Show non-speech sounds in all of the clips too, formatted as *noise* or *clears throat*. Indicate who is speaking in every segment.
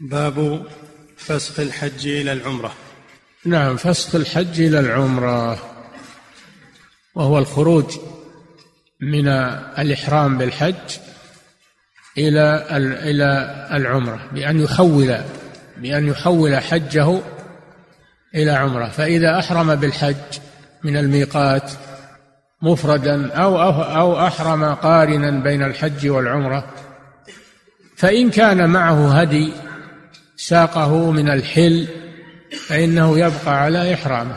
Speaker 1: باب فسخ الحج إلى العمرة.
Speaker 2: نعم فسخ الحج إلى العمرة وهو الخروج من الإحرام بالحج إلى إلى العمرة بأن يحول بأن يحول حجه إلى عمرة. فإذا أحرم بالحج من الميقات مفردا أو أو أحرم قارنا بين الحج والعمرة فإن كان معه هدي ساقه من الحل فإنه يبقى على إحرامه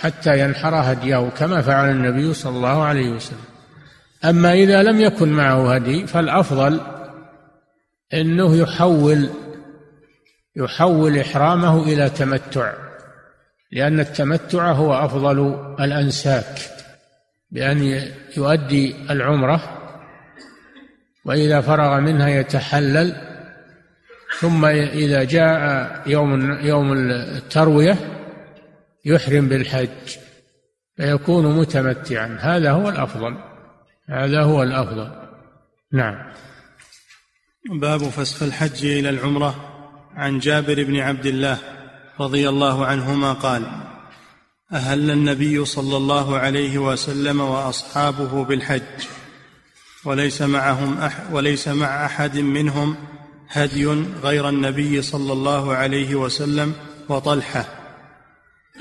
Speaker 2: حتى ينحر هديه كما فعل النبي صلى الله عليه وسلم. أما إذا لم يكن معه هدي فالأفضل أنه يحول يحول إحرامه إلى تمتع لأن التمتع هو أفضل الأنساك بأن يؤدي العمرة وإذا فرغ منها يتحلل ثم إذا جاء يوم يوم التروية يحرم بالحج فيكون متمتعا. هذا هو الأفضل هذا هو الأفضل. نعم.
Speaker 1: باب فسخ الحج إلى العمرة. عن جابر بن عبد الله رضي الله عنهما قال أهل النبي صلى الله عليه وسلم وأصحابه بالحج وليس معهم أح وليس مع أحد منهم هدي غير النبي صلى الله عليه وسلم وطلحة.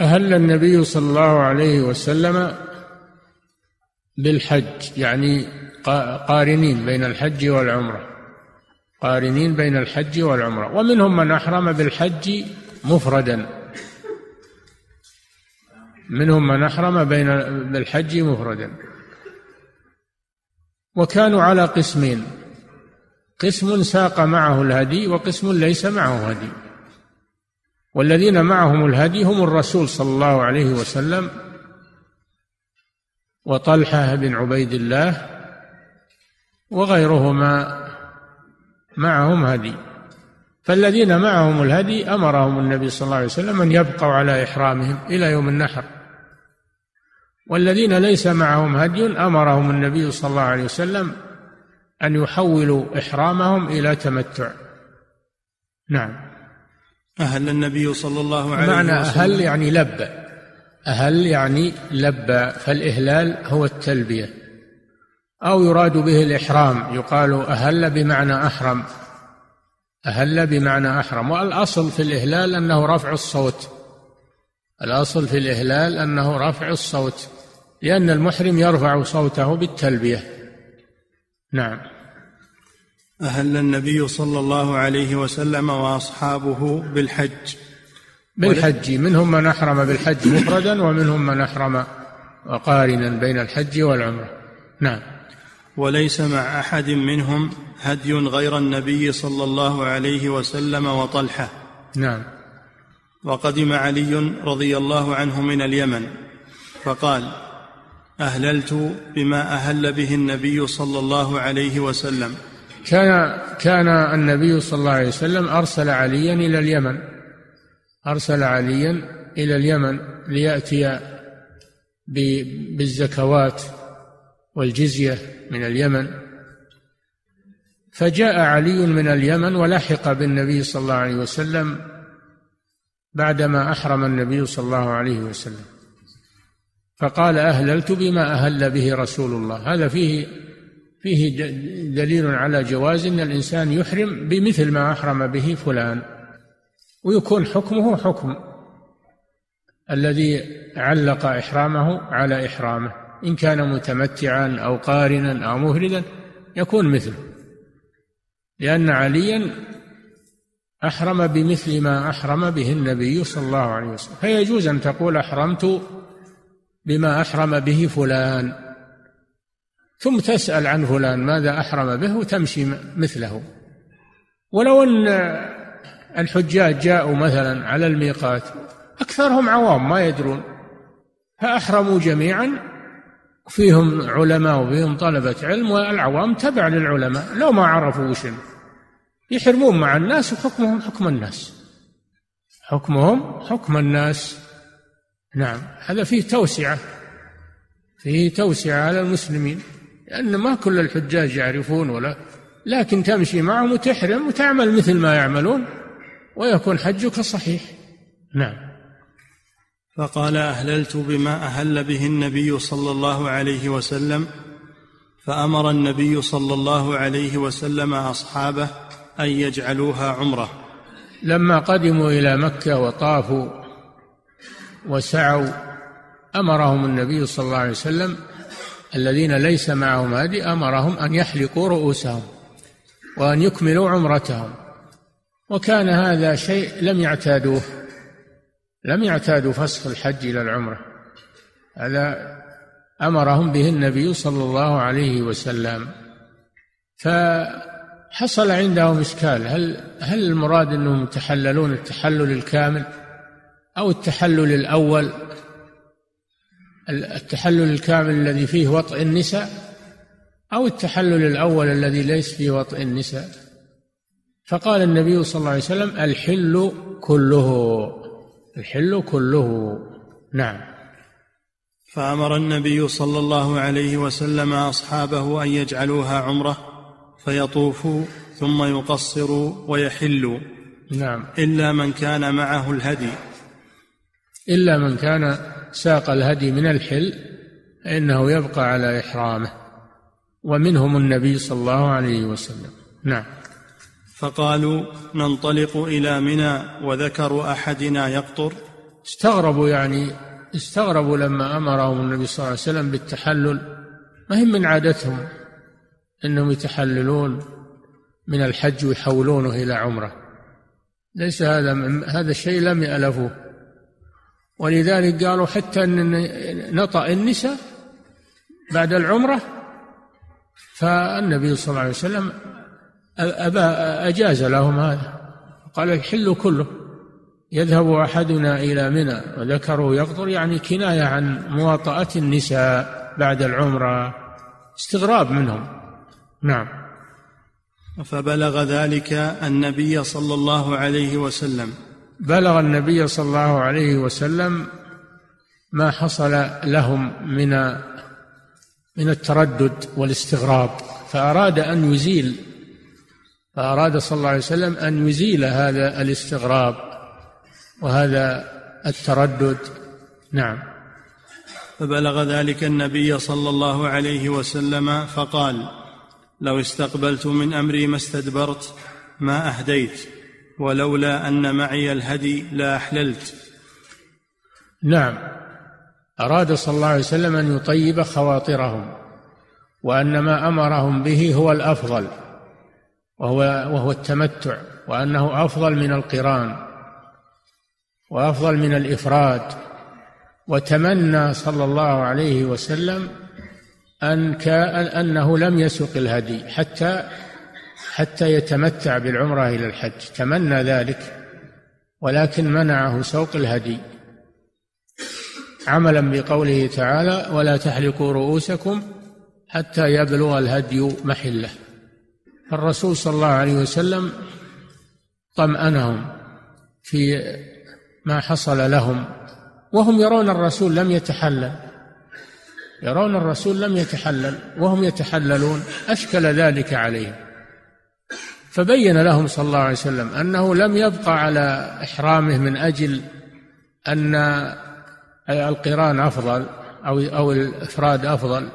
Speaker 2: أهل النبي صلى الله عليه وسلم بالحج يعني قارنين بين الحج والعمرة. قارنين بين الحج والعمرة. ومنهم من أحرم بالحج مفردا. منهم من أحرم بين بالحج مفردا. وكانوا على قسمين. قسم ساق معه الهدي وقسم ليس معه هدي. والذين معهم الهدي هم الرسول صلى الله عليه وسلم وطلحة بن عبيد الله وغيرهما معهم هدي. فالذين معهم الهدي أمرهم النبي صلى الله عليه وسلم أن يبقوا على إحرامهم إلى يوم النحر. والذين ليس معهم هدي أمرهم النبي صلى الله عليه وسلم أن يحولوا إحرامهم إلى تمتع. نعم.
Speaker 1: أهل النبي صلى الله عليه
Speaker 2: معنى
Speaker 1: وسلم.
Speaker 2: أهل يعني لبى أهل يعني لبى فالإهلال هو التلبية. أو يراد به الإحرام. يقال أهل بمعنى أحرم. أهل بمعنى أحرم. والأصل في الإهلال أنه رفع الصوت. الأصل في الإهلال أنه رفع الصوت. لأن المحرم يرفع صوته بالتلبية. نعم.
Speaker 1: أهل النبي صلى الله عليه وسلم وأصحابه بالحج.
Speaker 2: بالحج منهم من أحرم بالحج مفردا ومنهم من أحرم قارنا بين الحج والعمرة. نعم.
Speaker 1: وليس مع أحد منهم هدي غير النبي صلى الله عليه وسلم وطلحة.
Speaker 2: نعم.
Speaker 1: وقدم علي رضي الله عنه من اليمن فقال أهللت بما أهل به النبي صلى الله عليه وسلم.
Speaker 2: كان كان النبي صلى الله عليه وسلم أرسل عليا إلى اليمن. أرسل عليا إلى اليمن ليأتي بالزكوات والجزية من اليمن. فجاء علي من اليمن ولحق بالنبي صلى الله عليه وسلم بعدما أحرم النبي صلى الله عليه وسلم. فقال أهللت بما أهل به رسول الله. هذا فيه فيه دليل على جواز إن الإنسان يحرم بمثل ما أحرم به فلان ويكون حكمه حكم الذي علق إحرامه على إحرامه. إن كان متمتعا أو قارنا أو مفردا يكون مثله لأن عليا أحرم بمثل ما أحرم به النبي صلى الله عليه وسلم. فيجوز أن تقول أحرمت بما أحرم به فلان. ثم تسأل عن فلان ماذا أحرم به وتمشي مثله. ولو أن الحجاج جاءوا مثلا على الميقات أكثرهم عوام ما يدرون فأحرموا جميعا. فيهم علماء وفيهم طلبة علم والعوام تبع للعلماء لو ما عرفوا وش يحرمون مع الناس وحكمهم حكم الناس. حكمهم حكم الناس. نعم. هذا فيه توسعة. فيه توسعة على المسلمين. لأن ما كل الحجاج يعرفون ولا. لكن تمشي معهم وتحرم وتعمل مثل ما يعملون ويكون حجك صحيح. نعم.
Speaker 1: فقال أهللت بما أهل به النبي صلى الله عليه وسلم. فأمر النبي صلى الله عليه وسلم أصحابه أن يجعلوها عمرة.
Speaker 2: لما قدموا إلى مكة وطافوا وسعوا أمرهم النبي صلى الله عليه وسلم الذين ليس معهم هدي أمرهم أن يحلقوا رؤوسهم وأن يكملوا عمرتهم. وكان هذا شيء لم يعتادوه لم يعتادوا فسخ الحج إلى العمرة. هذا أمرهم به النبي صلى الله عليه وسلم. فحصل عندهم إشكال هل هل المراد أنهم يتحللون التحلل الكامل؟ أو التحلل الأول التحلل الكامل الذي فيه وطئ النساء أو التحلل الأول الذي ليس فيه وطئ النساء. فقال النبي صلى الله عليه وسلم الحل كله الحل كله. نعم.
Speaker 1: فأمر النبي صلى الله عليه وسلم أصحابه أن يجعلوها عمرة فيطوفوا ثم يقصروا ويحلوا.
Speaker 2: نعم.
Speaker 1: إلا من كان معه الهدي.
Speaker 2: إلا من كان ساق الهدي من الحل فإنه يبقى على إحرامه. ومنهم النبي صلى الله عليه وسلم. نعم.
Speaker 1: فقالوا ننطلق إلى منى وذكر أحدنا يقطر.
Speaker 2: استغربوا يعني استغربوا لما أمرهم النبي صلى الله عليه وسلم بالتحلل. ما هي من عادتهم؟ إنهم يتحللون من الحج ويحولونه إلى عمرة. ليس هذا من هذا الشيء لم يألفوه. ولذلك قالوا حتى أن نطأ النساء بعد العمرة فالنبي صلى الله عليه وسلم أبا أجاز لهم هذا. قال الحل كله يذهب أحدنا إلى منى وذكره يقطر يعني كناية عن مواطأة النساء بعد العمرة استغراب منهم. نعم.
Speaker 1: فبلغ ذلك النبي صلى الله عليه وسلم.
Speaker 2: بلغ النبي صلى الله عليه وسلم ما حصل لهم من من التردد والاستغراب فأراد أن يزيل فأراد صلى الله عليه وسلم أن يزيل هذا الاستغراب وهذا التردد. نعم.
Speaker 1: فبلغ ذلك النبي صلى الله عليه وسلم فقال لو استقبلت من أمري ما استدبرت ما أهديت. ولولا أن معي الهدي لاحللت
Speaker 2: نعم. أراد صلى الله عليه وسلم أن يطيب خواطرهم وأن ما أمرهم به هو الأفضل وهو وهو التمتع وأنه أفضل من القران وأفضل من الإفراد. وتمنى صلى الله عليه وسلم أن أنه لم يسق الهدي حتى حتى يتمتع بالعمرة إلى الحج. تمنى ذلك ولكن منعه سوق الهدي. عملا بقوله تعالى ولا تحلقوا رؤوسكم حتى يبلغ الهدي محله. فالرسول صلى الله عليه وسلم طمأنهم في ما حصل لهم وهم يرون الرسول لم يتحلل. يرون الرسول لم يتحلل وهم يتحللون. أشكل ذلك عليهم. فبين لهم صلى الله عليه وسلم أنه لم يبقى على إحرامه من أجل أن القران أفضل أو أو الإفراد أفضل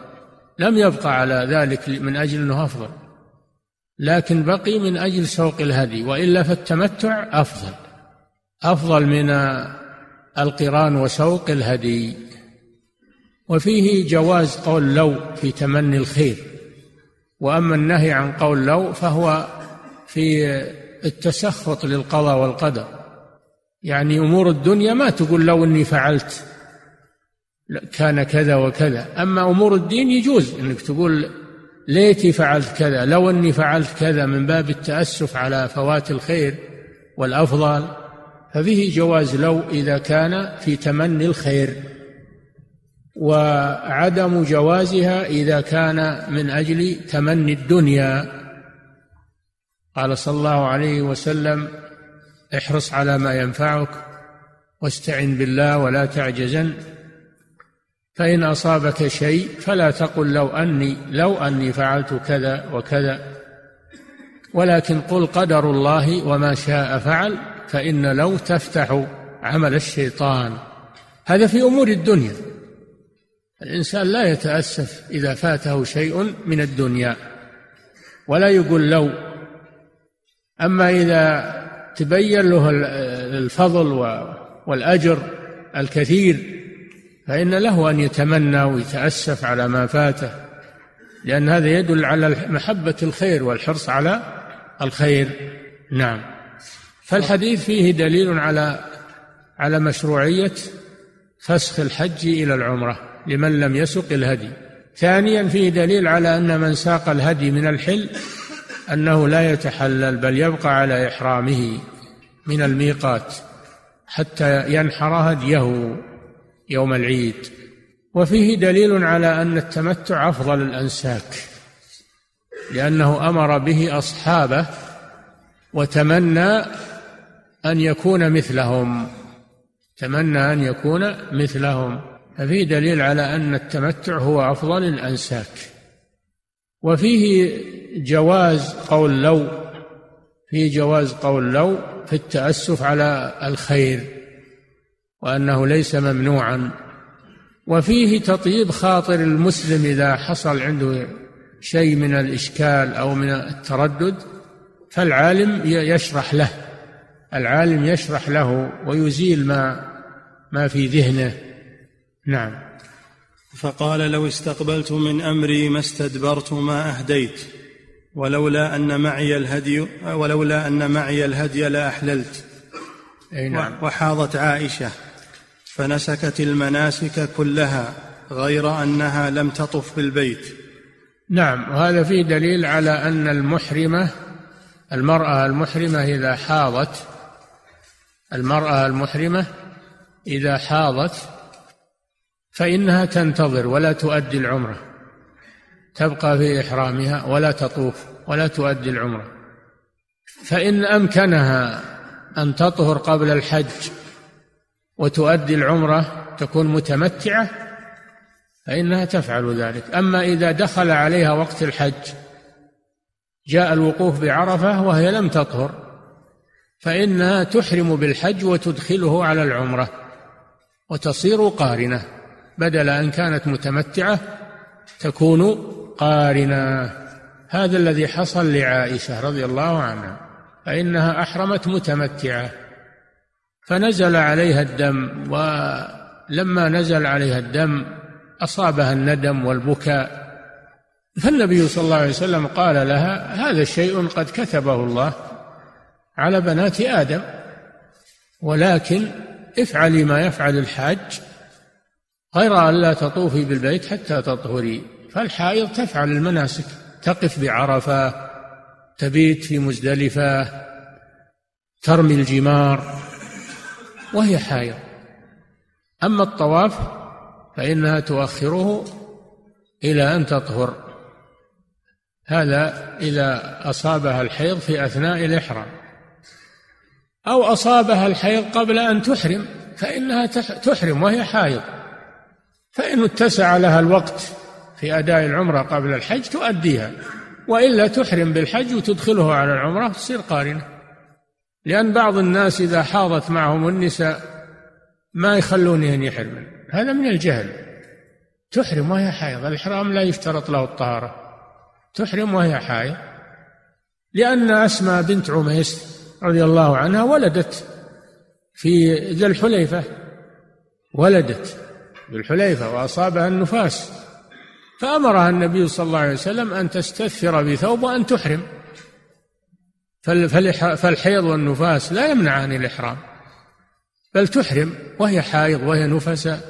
Speaker 2: لم يبقى على ذلك من أجل أنه أفضل. لكن بقي من أجل سوق الهدي وإلا فالتمتع أفضل. أفضل من القران وسوق الهدي. وفيه جواز قول لو في تمني الخير. وأما النهي عن قول لو فهو في التسخط للقضاء والقدر. يعني أمور الدنيا ما تقول لو أني فعلت كان كذا وكذا. أما أمور الدين يجوز أنك تقول ليتي فعلت كذا لو إني فعلت كذا من باب التأسف على فوات الخير والأفضل ففيه جواز لو إذا كان في تمني الخير. وعدم جوازها إذا كان من أجل تمني الدنيا. قال صلى الله عليه وسلم احرص على ما ينفعك واستعن بالله ولا تعجزن فإن أصابك شيء فلا تقل لو أني لو أني فعلت كذا وكذا. ولكن قل قدر الله وما شاء فعل فإن لو تفتح عمل الشيطان. هذا في أمور الدنيا. الإنسان لا يتأسف إذا فاته شيء من الدنيا ولا يقول لو. أما إذا تبين له الفضل والأجر الكثير فإن له أن يتمنى ويتأسف على ما فاته لأن هذا يدل على محبة الخير والحرص على الخير. نعم. فالحديث فيه دليل على على مشروعية فسخ الحج إلى العمرة. لمن لم يسق الهدي. ثانيا فيه دليل على أن من ساق الهدي من الحل أنه لا يتحلل بل يبقى على إحرامه من الميقات حتى ينحر هديه يوم العيد. وفيه دليل على أن التمتع أفضل الأنساك لأنه أمر به أصحابه وتمنى أن يكون مثلهم. تمنى أن يكون مثلهم. ففيه دليل على أن التمتع هو أفضل الأنساك. وفيه جواز قول لو فيه جواز قول لو في التأسف على الخير وأنه ليس ممنوعا. وفيه تطيب خاطر المسلم إذا حصل عنده شيء من الإشكال أو من التردد فالعالم يشرح له العالم يشرح له ويزيل ما ما في ذهنه. نعم.
Speaker 1: فقال لو استقبلت من أمري ما استدبرت ما أهديت ولولا أن معي الهدي ولولا أن معي الهدي لاحللت
Speaker 2: أي نعم.
Speaker 1: وحاضت عائشة فنسكت المناسك كلها غير أنها لم تطف بالبيت.
Speaker 2: نعم. وهذا فيه دليل على أن المحرمة المرأة المحرمة إذا حاضت المرأة المحرمة إذا حاضت فإنها تنتظر ولا تؤدي العمرة. تبقى في إحرامها ولا تطوف ولا تؤدي العمرة. فإن أمكنها أن تطهر قبل الحج وتؤدي العمرة تكون متمتعة فإنها تفعل ذلك. أما إذا دخل عليها وقت الحج جاء الوقوف بعرفة وهي لم تطهر فإنها تحرم بالحج وتدخله على العمرة وتصير قارنة. بدل أن كانت متمتعة تكون قارنة. هذا الذي حصل لعائشة رضي الله عنها فإنها أحرمت متمتعة. فنزل عليها الدم ولما نزل عليها الدم أصابها الندم والبكاء. فالنبي صلى الله عليه وسلم قال لها هذا شيء قد كتبه الله على بنات آدم ولكن افعلي ما يفعل الحاج. غير أن لا تطوفي بالبيت حتى تطهري فالحائض تفعل المناسك. تقف بعرفة تبيت في مزدلفة ترمي الجمار وهي حائض. أما الطواف فإنها تؤخره إلى أن تطهر. هذا إذا أصابها الحيض في أثناء الإحرام. أو أصابها الحيض قبل أن تحرم فإنها تحرم وهي حائض. فإن اتسع لها الوقت في أداء العمرة قبل الحج تؤديها وإلا تحرم بالحج وتدخله على العمرة تصير قارنة. لأن بعض الناس إذا حاضت معهم النساء ما يخلونهن يحرمن. هذا من الجهل. تحرم وهي حائض. الإحرام لا يشترط له الطهارة. تحرم وهي حائض. لأن أسماء بنت عميس رضي الله عنها ولدت في ذي الحليفة. ولدت. ذي الحليفة وأصابها النفاس. فأمرها النبي صلى الله عليه وسلم أن تستثر بثوب وأن تحرم. فالحيض والنفاس لا يمنعان الإحرام بل تحرم وهي حائض وهي نفساء.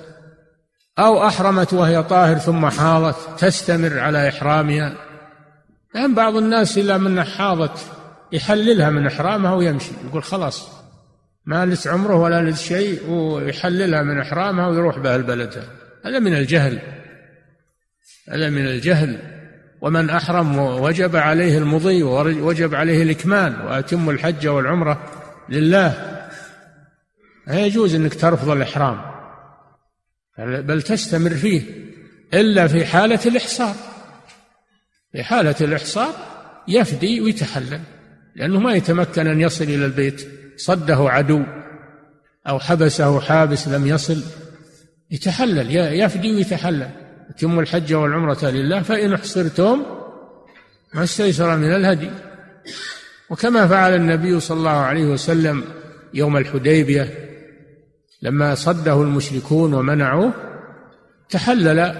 Speaker 2: أو أحرمت وهي طاهر ثم حاضت تستمر على إحرامها. لأن بعض الناس إذا من حاضت يحللها من إحرامها ويمشي يقول خلاص ما لس عمره ولا لس شيء ويحللها من إحرامها ويروح بها البلد. هذا من الجهل. هذا من الجهل. ومن أحرم وجب عليه المضي ووجب عليه الإكمال وأتم الحج والعمرة لله. لا يجوز أنك ترفض الإحرام. بل تستمر فيه إلا في حالة الإحصار. في حالة الإحصار يفدي ويتحلل لأنه ما يتمكن أن يصل إلى البيت. صده عدو أو حبسه حابس لم يصل يتحلل يفدي ويتحلل. يتم الحج والعمرة لله فإن أحصرتم ما استيسر من الهدي. وكما فعل النبي صلى الله عليه وسلم يوم الحديبية لما صده المشركون ومنعوه تحلل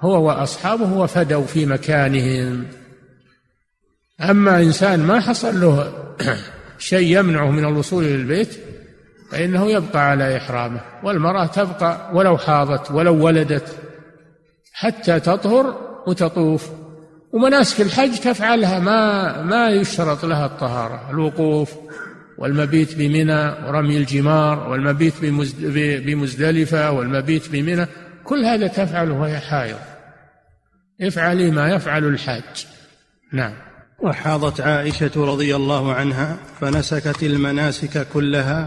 Speaker 2: هو وأصحابه وفدوا في مكانهم. أما إنسان ما حصل له شيء يمنعه من الوصول إلى البيت فإنه يبقى على إحرامه. والمرأة تبقى ولو حاضت ولو ولدت حتى تطهر وتطوف. ومناسك الحج تفعلها ما ما يشترط لها الطهارة الوقوف والمبيت بمنى ورمي الجمار والمبيت بمزدلفة والمبيت بمنى كل هذا تفعله وهي حائض. افعلي ما يفعل الحاج. نعم.
Speaker 1: وحاضت عائشة رضي الله عنها فنسكت المناسك كلها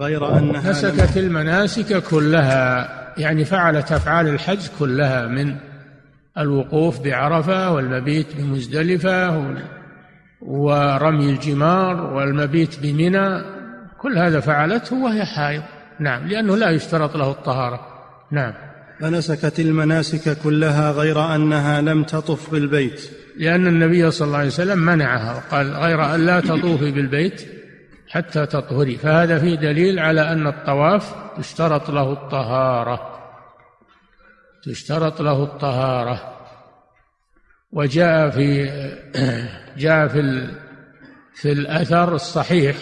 Speaker 1: غير أنها
Speaker 2: نسكت المناسك كلها يعني فعلت أفعال الحج كلها من الوقوف بعرفة والمبيت بمزدلفة ورمي الجمار والمبيت بمنى كل هذا فعلته وهي حائض. نعم لأنه لا يشترط له الطهارة. نعم.
Speaker 1: فنسكت المناسك كلها غير أنها لم تطف بالبيت.
Speaker 2: لأن النبي صلى الله عليه وسلم منعها وقال غير أن لا تطوفي بالبيت حتى تطهري فهذا فيه دليل على أن الطواف تشترط له الطهارة تشترط له الطهارة. وجاء في *clears throat* جاء في في الأثر الصحيح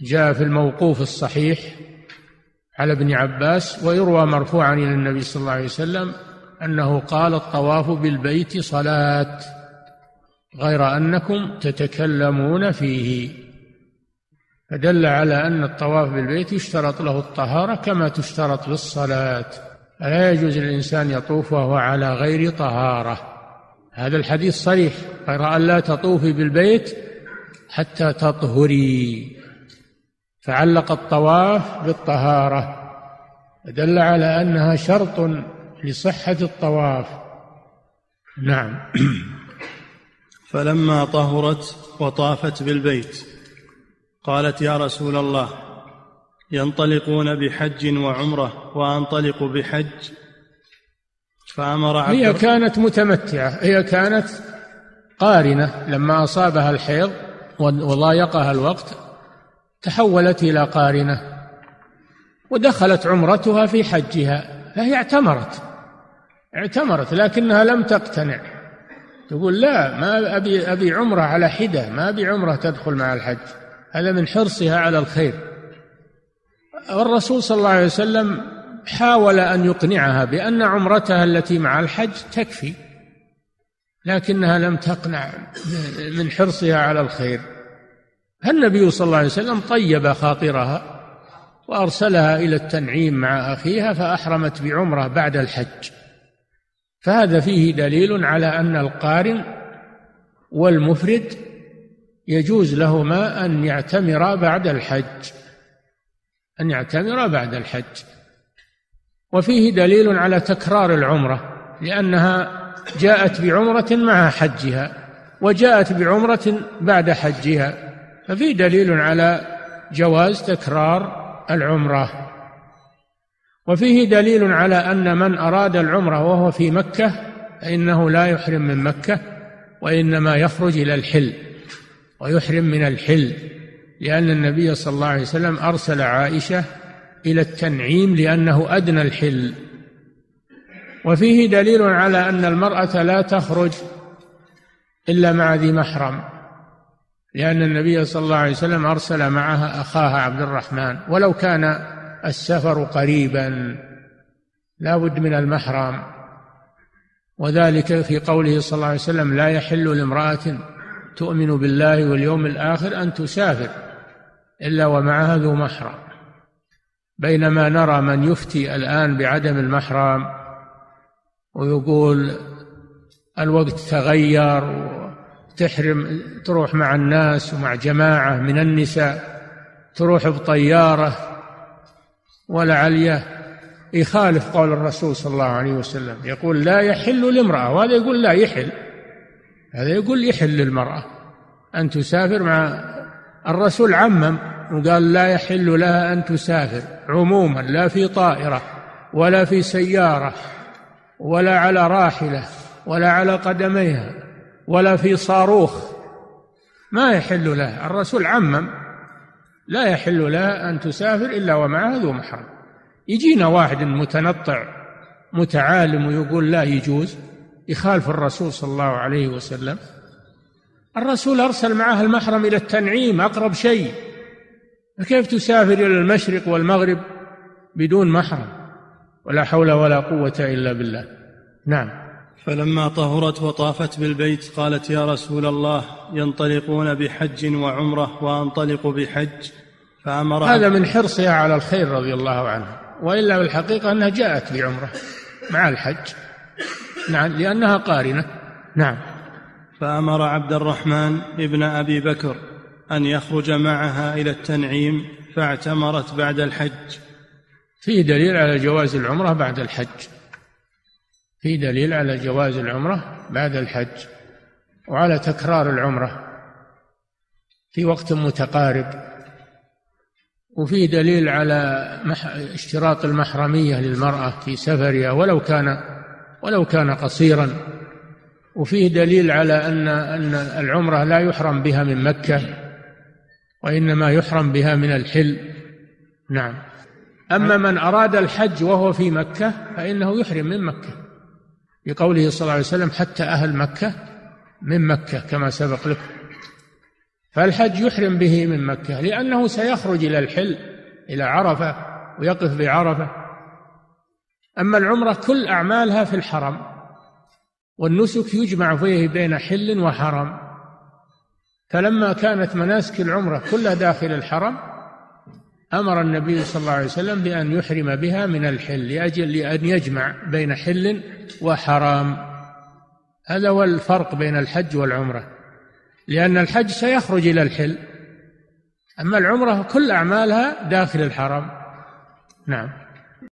Speaker 2: جاء في الموقوف الصحيح على ابن عباس ويروى مرفوعا إلى النبي صلى الله عليه وسلم أنه قال الطواف بالبيت صلاة غير أنكم تتكلمون فيه. فدل على أن الطواف بالبيت يشترط له الطهارة كما تشترط للصلاة. فلا يجوز للإنسان يطوف وهو على غير طهارة. هذا الحديث صريح. غير أن لا تطوفي بالبيت حتى تطهري. فعلق الطواف بالطهارة. دل على أنها شرط لصحة الطواف. نعم. *clears throat*
Speaker 1: فلما طهرت وطافت بالبيت قالت يا رسول الله ينطلقون بحج وعمرة وأنطلق بحج.
Speaker 2: فأمر عبد هي كانت متمتعة هي كانت قارنة. لما أصابها الحيض وضايقها الوقت تحولت إلى قارنة ودخلت عمرتها في حجها فهي اعتمرت. اعتمرت لكنها لم تقتنع. تقول لا ما أبي أبي عمرة على حدة ما أبي عمرة تدخل مع الحج. هذا من حرصها على الخير. والرسول صلى الله عليه وسلم حاول أن يقنعها بأن عمرتها التي مع الحج تكفي لكنها لم تقنع من حرصها على الخير. النبي صلى الله عليه وسلم طيب خاطرها وأرسلها إلى التنعيم مع أخيها فأحرمت بعمرة بعد الحج. فهذا فيه دليل على أن القارن والمفرد يجوز لهما أن يعتمرا بعد الحج أن يعتمرا بعد الحج. وفيه دليل على تكرار العمرة لأنها جاءت بعمرة مع حجها وجاءت بعمرة بعد حجها. ففي دليل على جواز تكرار العمرة. وفيه دليل على أن من أراد العمرة وهو في مكة فإنه لا يحرم من مكة وإنما يخرج إلى الحل ويحرم من الحل لأن النبي صلى الله عليه وسلم أرسل عائشة إلى التنعيم لأنه أدنى الحل. وفيه دليل على أن المرأة لا تخرج إلا مع ذي محرم لأن النبي صلى الله عليه وسلم أرسل معها أخاها عبد الرحمن ولو كان السفر قريبا لا بد من المحرم. وذلك في قوله صلى الله عليه وسلم لا يحل لامرأة تؤمن بالله واليوم الآخر أن تسافر إلا ومعها ذو محرم. بينما نرى من يفتي الآن بعدم المحرم ويقول الوقت تغير وتحرم تروح مع الناس ومع جماعة من النساء تروح بطيارة ولعليه يخالف قول الرسول صلى الله عليه وسلم. يقول لا يحل لامرأة وهذا يقول لا يحل. هذا يقول يحل للمرأة. أن تسافر مع الرسول عمم وقال لا يحل لها أن تسافر عموما لا في طائرة ولا في سيارة ولا على راحلة ولا على قدميها ولا في صاروخ. ما يحل لها. الرسول عمم لا يحل لها أن تسافر إلا ومعها ذو محرم. يجينا واحد متنطع متعالم ويقول لا يجوز يخالف الرسول صلى الله عليه وسلم. الرسول أرسل معه المحرم إلى التنعيم أقرب شيء. فكيف تسافر إلى المشرق والمغرب بدون محرم؟ ولا حول ولا قوة إلا بالله. نعم.
Speaker 1: فلما طهرت وطافت بالبيت قالت يا رسول الله ينطلقون بحج وعمرة وأنطلق بحج
Speaker 2: فأمر هذا من حرصها على الخير رضي الله عنها وإلا بالحقيقة أنها جاءت بعمرة مع الحج. نعم لأنها قارنة. نعم.
Speaker 1: فأمر عبد الرحمن ابن أبي بكر أن يخرج معها إلى التنعيم فاعتمرت بعد الحج.
Speaker 2: فيه دليل على جواز العمرة بعد الحج. فيه دليل على جواز العمرة بعد الحج وعلى تكرار العمرة في وقت متقارب. وفيه دليل على اشتراط المحرمية للمرأة في سفرها ولو كان ولو كان قصيرا. وفيه دليل على أن أن العمرة لا يحرم بها من مكة وإنما يحرم بها من الحل. نعم. أما من أراد الحج وهو في مكة فإنه يحرم من مكة. بقوله صلى الله عليه وسلم حتى أهل مكة من مكة كما سبق لكم. فالحج يحرم به من مكة لأنه سيخرج إلى الحل إلى عرفة ويقف بعرفة. أما العمرة كل أعمالها في الحرم والنسك يجمع فيه بين حل وحرم. فلما كانت مناسك العمرة كلها داخل الحرم أمر النبي صلى الله عليه وسلم بأن يحرم بها من الحل لأجل أن يجمع بين حل وحرام. هذا هو الفرق بين الحج والعمرة. لأن الحج سيخرج إلى الحل أما العمرة كل أعمالها داخل الحرم نعم.